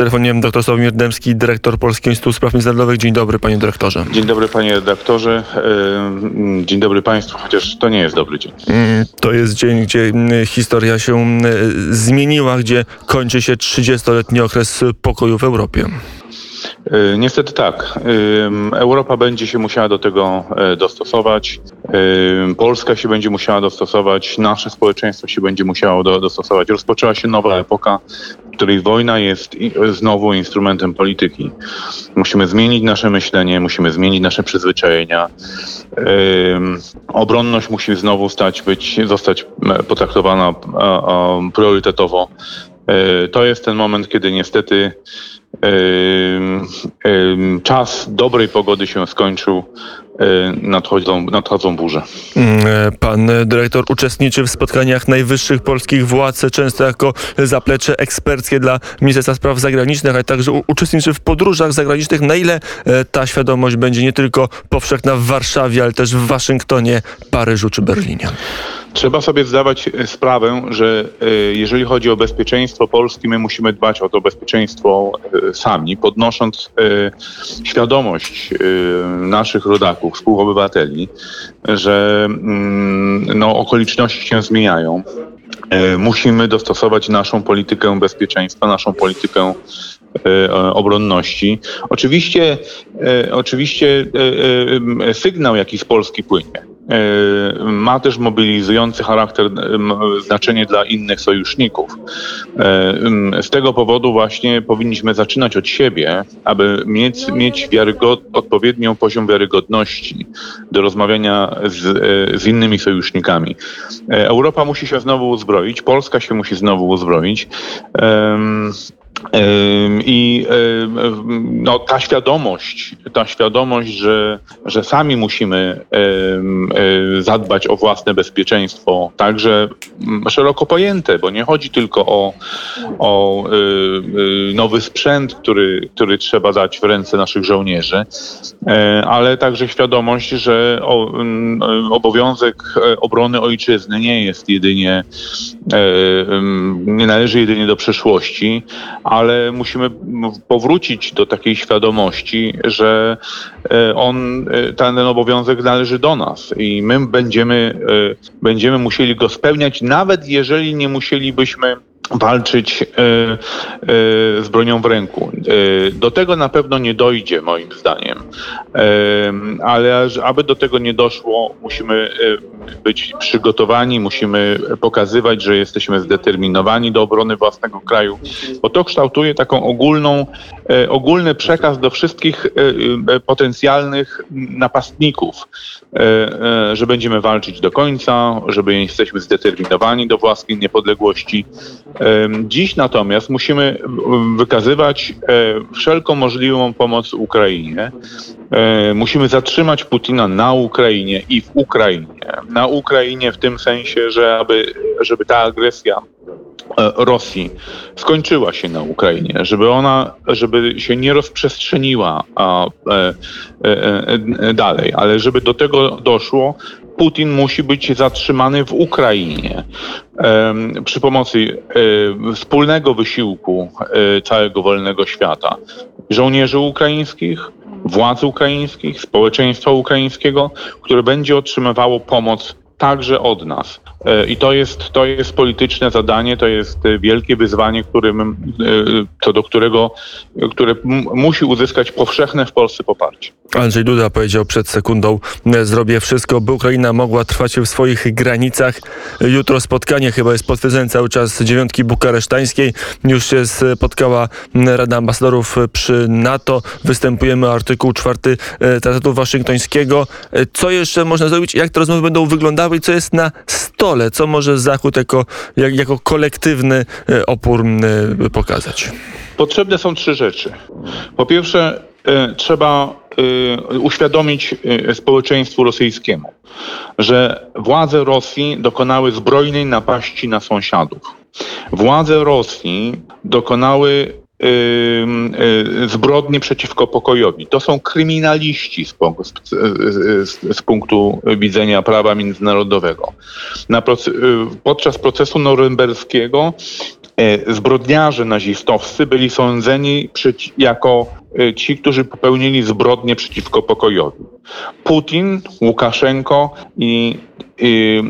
telefonie dr Sławomir Dębski, dyrektor Polskiego Instytutu Spraw Międzynarodowych. Dzień dobry, panie dyrektorze. Dzień dobry, panie redaktorze. Dzień dobry państwu, chociaż to nie jest dobry dzień. Mm, to jest dzień, gdzie mm, historia się mm, zmieniła, gdzie kończy się 30-letni okres pokoju w Europie. E, niestety tak. Europa będzie się musiała do tego e, dostosować. Polska się będzie musiała dostosować, nasze społeczeństwo się będzie musiało do, dostosować. Rozpoczęła się nowa epoka, w której wojna jest znowu instrumentem polityki. Musimy zmienić nasze myślenie, musimy zmienić nasze przyzwyczajenia. Obronność musi znowu stać, być, zostać potraktowana priorytetowo. E, to jest ten moment, kiedy niestety czas dobrej pogody się skończył, nadchodzą, nadchodzą burze. Mm, e, pan dyrektor uczestniczy w spotkaniach najwyższych polskich władz, często jako zaplecze eksperckie dla Ministerstwa Spraw Zagranicznych, ale także uczestniczy w podróżach zagranicznych. Na ile e, ta świadomość będzie nie tylko powszechna w Warszawie, ale też w Waszyngtonie, Paryżu czy Berlinie? Trzeba sobie zdawać sprawę, że jeżeli chodzi o bezpieczeństwo Polski, my musimy dbać o to bezpieczeństwo sami, podnosząc e, świadomość e, naszych rodaków, współobywateli, że mm, no, okoliczności się zmieniają. E, musimy dostosować naszą politykę bezpieczeństwa, naszą politykę obronności. Oczywiście, oczywiście sygnał, jaki z Polski płynie, E, ma też mobilizujący charakter, e, znaczenie dla innych sojuszników. E, z tego powodu właśnie powinniśmy zaczynać od siebie, aby mieć, mieć wiarygod, odpowiednią poziom wiarygodności do rozmawiania z, z innymi sojusznikami. Europa musi się znowu uzbroić, Polska się musi znowu uzbroić. I no, ta świadomość, ta świadomość, że, że sami musimy zadbać o własne bezpieczeństwo, także szeroko pojęte, bo nie chodzi tylko o, o nowy sprzęt, który, który trzeba dać w ręce naszych żołnierzy, e, ale także świadomość, że obowiązek e, obrony ojczyzny nie jest jedynie, nie należy jedynie do przeszłości, ale musimy powrócić do takiej świadomości, że e, on, e, ten obowiązek należy do nas i my będziemy, e, będziemy musieli go spełniać, nawet jeżeli nie musielibyśmy walczyć z bronią w ręku. Do tego na pewno nie dojdzie, moim zdaniem, ale aby do tego nie doszło, musimy być przygotowani, musimy pokazywać, że jesteśmy zdeterminowani do obrony własnego kraju, bo to kształtuje taką ogólną, ogólny przekaz do wszystkich potencjalnych napastników, że będziemy walczyć do końca, że jesteśmy zdeterminowani do własnej niepodległości. Dziś natomiast musimy wykazywać wszelką możliwą pomoc Ukrainie. Musimy zatrzymać Putina na Ukrainie i w Ukrainie na Ukrainie w tym sensie, że aby, żeby ta agresja e, Rosji skończyła się na Ukrainie, żeby ona, żeby się nie rozprzestrzeniła a, e, e, e, dalej, ale żeby do tego doszło, Putin musi być zatrzymany w Ukrainie e, przy pomocy e, wspólnego wysiłku całego wolnego świata. Żołnierzy ukraińskich, władz ukraińskich, społeczeństwa ukraińskiego, które będzie otrzymywało pomoc także od nas. E, I to jest, to jest polityczne zadanie, to jest e, wielkie wyzwanie, którym, e, co do którego, które musi uzyskać powszechne w Polsce poparcie. Andrzej Duda powiedział przed sekundą, zrobię wszystko, by Ukraina mogła trwać w swoich granicach. Jutro spotkanie chyba jest potwierdzone cały czas dziewiątki bukaresztańskiej. Już się spotkała Rada Ambasadorów przy NATO. Występujemy artykuł czwarty Traktatu Waszyngtońskiego. Co jeszcze można zrobić? Jak te rozmowy będą wyglądały i co jest na stole? co może Zachód jako, jak, jako kolektywny e, opór e, pokazać? Potrzebne są trzy rzeczy. Po pierwsze, e, trzeba uświadomić społeczeństwu rosyjskiemu, że władze Rosji dokonały zbrojnej napaści na sąsiadów. Władze Rosji dokonały zbrodnie przeciwko pokojowi. To są kryminaliści z, z, z, punktu widzenia prawa międzynarodowego. Na proces, podczas procesu norymberskiego zbrodniarze nazistowscy byli sądzeni jako ci, którzy popełnili zbrodnie przeciwko pokojowi. Putin, Łukaszenko i, i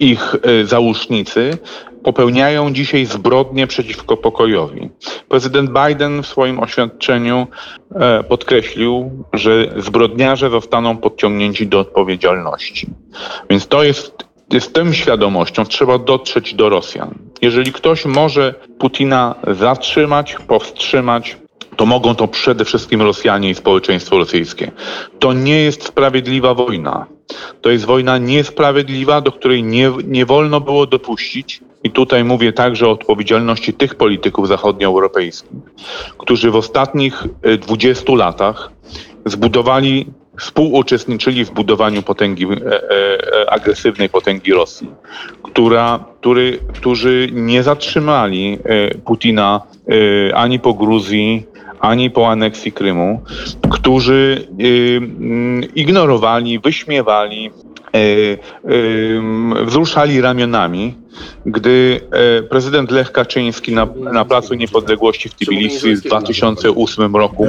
ich załóżnicy popełniają dzisiaj zbrodnie przeciwko pokojowi. Prezydent Biden w swoim oświadczeniu e, podkreślił, że zbrodniarze zostaną podciągnięci do odpowiedzialności. Więc to jest z tą świadomością trzeba dotrzeć do Rosjan. Jeżeli ktoś może Putina zatrzymać, powstrzymać, to mogą to przede wszystkim Rosjanie i społeczeństwo rosyjskie. To nie jest sprawiedliwa wojna. To jest wojna niesprawiedliwa, do której nie, nie wolno było dopuścić. I tutaj mówię także o odpowiedzialności tych polityków zachodnioeuropejskich, którzy w ostatnich 20 latach zbudowali współuczestniczyli w budowaniu potęgi, e, e, agresywnej potęgi Rosji, która, który, którzy nie zatrzymali e, Putina ani po Gruzji, ani po aneksji Krymu, którzy ignorowali, wyśmiewali, wzruszali ramionami, gdy prezydent Lech Kaczyński na, na Placu Niepodległości w Tbilisi w 2008 roku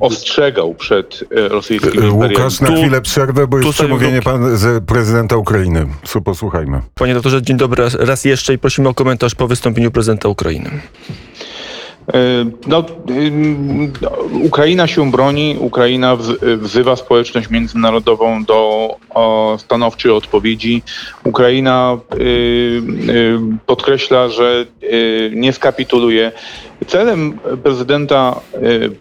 ostrzegał przed rosyjskim Łukasz, na chwilę przerwę, bo jest przemówienie pan z prezydenta Ukrainy. Posłuchajmy. Panie doktorze, dzień dobry raz jeszcze i prosimy o komentarz po wystąpieniu prezydenta Ukrainy. No, Ukraina się broni, Ukraina wzywa społeczność międzynarodową do stanowczej odpowiedzi. Ukraina podkreśla, że nie skapituluje. Celem prezydenta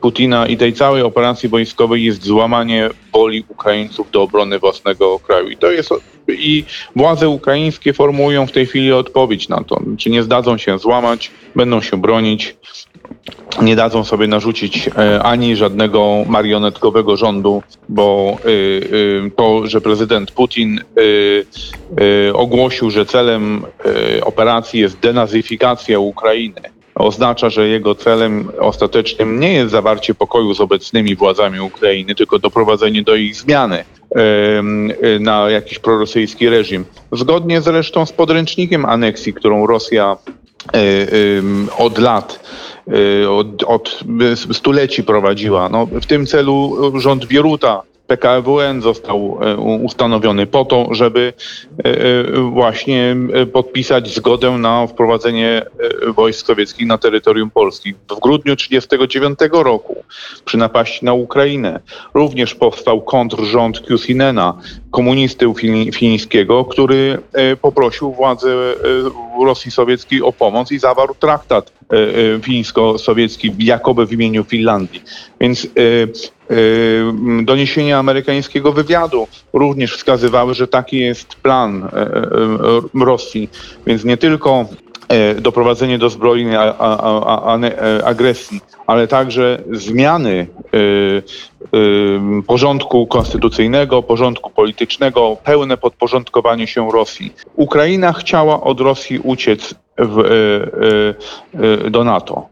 Putina i tej całej operacji wojskowej jest złamanie woli Ukraińców do obrony własnego kraju. I to jest i władze ukraińskie formułują w tej chwili odpowiedź na to. Czy nie zdadzą się złamać, będą się bronić nie dadzą sobie narzucić e, ani żadnego marionetkowego rządu, bo e, e, to, że prezydent Putin ogłosił, że celem operacji jest denazyfikacja Ukrainy, oznacza, że jego celem ostatecznym nie jest zawarcie pokoju z obecnymi władzami Ukrainy, tylko doprowadzenie do ich zmiany na jakiś prorosyjski reżim. Zgodnie zresztą z podręcznikiem aneksji, którą Rosja od lat Y, od, od stuleci prowadziła. No, w tym celu rząd Bieruta PKWN został ustanowiony po to, żeby właśnie podpisać zgodę na wprowadzenie wojsk sowieckich na terytorium Polski. W grudniu 1939 roku przy napaści na Ukrainę również powstał kontrrząd Kusinena, komunisty fińskiego, który poprosił władze Rosji Sowieckiej o pomoc i zawarł traktat fińsko-sowiecki jakoby w imieniu Finlandii. Więc doniesienia amerykańskiego wywiadu również wskazywały, że taki jest plan e, e, e, Rosji. Więc nie tylko doprowadzenie do zbrojnej agresji, ale także zmiany porządku konstytucyjnego, porządku politycznego, pełne podporządkowanie się Rosji. Ukraina chciała od Rosji uciec w, do NATO.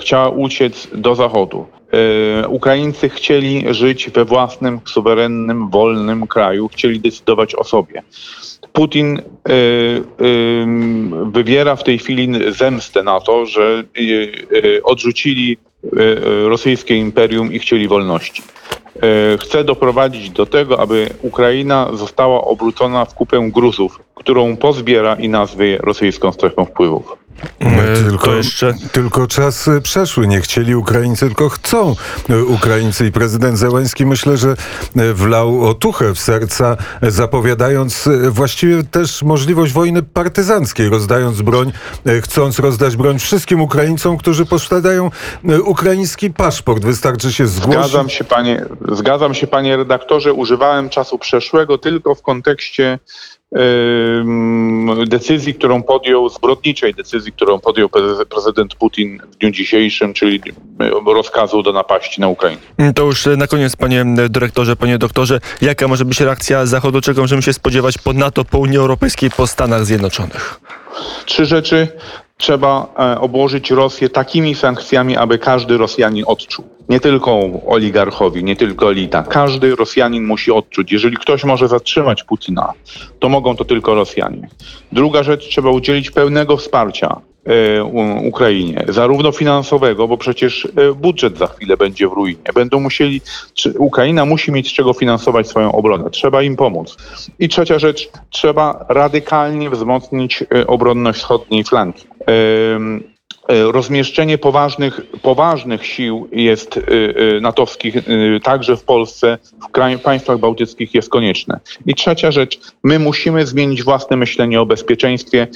Chciała uciec do Zachodu. E, Ukraińcy chcieli żyć we własnym, suwerennym, wolnym kraju, chcieli decydować o sobie. Putin e, e, wywiera w tej chwili zemstę na to, że odrzucili rosyjskie imperium i chcieli wolności. Chce doprowadzić do tego, aby Ukraina została obrócona w kupę Gruzów, którą pozbiera i nazwie rosyjską strefą wpływów. E, tylko, jeszcze... tylko czas e, przeszły. Nie chcieli Ukraińcy, tylko chcą e, Ukraińcy. I prezydent Zełański myślę, że wlał otuchę w serca, zapowiadając właściwie też możliwość wojny partyzanckiej, rozdając broń, chcąc rozdać broń wszystkim Ukraińcom, którzy posiadają ukraiński paszport. Wystarczy się zgłosić. Zgadzam się, panie, zgadzam się, panie redaktorze. Używałem czasu przeszłego tylko w kontekście decyzji, którą podjął, zbrodniczej decyzji, którą podjął prezydent Putin w dniu dzisiejszym, czyli rozkazu do napaści na Ukrainę. To już na koniec, panie dyrektorze, panie doktorze, jaka może być reakcja Zachodu? Czego możemy się spodziewać po NATO, po Unii Europejskiej, po Stanach Zjednoczonych? Trzy rzeczy. Trzeba e, obłożyć Rosję takimi sankcjami, aby każdy Rosjanin odczuł. Nie tylko oligarchowi, nie tylko elita. Każdy Rosjanin musi odczuć. Jeżeli ktoś może zatrzymać Putina, to mogą to tylko Rosjanie. Druga rzecz, trzeba udzielić pełnego wsparcia Ukrainie, zarówno finansowego, bo przecież e, budżet za chwilę będzie w ruinie. Będą musieli, Ukraina musi mieć z czego finansować swoją obronę. Trzeba im pomóc. I trzecia rzecz, trzeba radykalnie wzmocnić e, obronność wschodniej flanki. E, Rozmieszczenie poważnych, poważnych sił jest y, y, natowskich także w Polsce, w kraj, państwach bałtyckich jest konieczne. I trzecia rzecz, my musimy zmienić własne myślenie o bezpieczeństwie.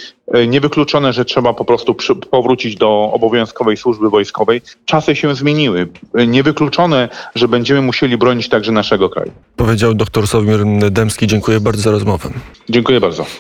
Niewykluczone, że trzeba po prostu przy, powrócić do obowiązkowej służby wojskowej. Czasy się zmieniły. Niewykluczone, że będziemy musieli bronić także naszego kraju. Powiedział dr Sławomir Dębski. Dziękuję bardzo za rozmowę. Dziękuję bardzo.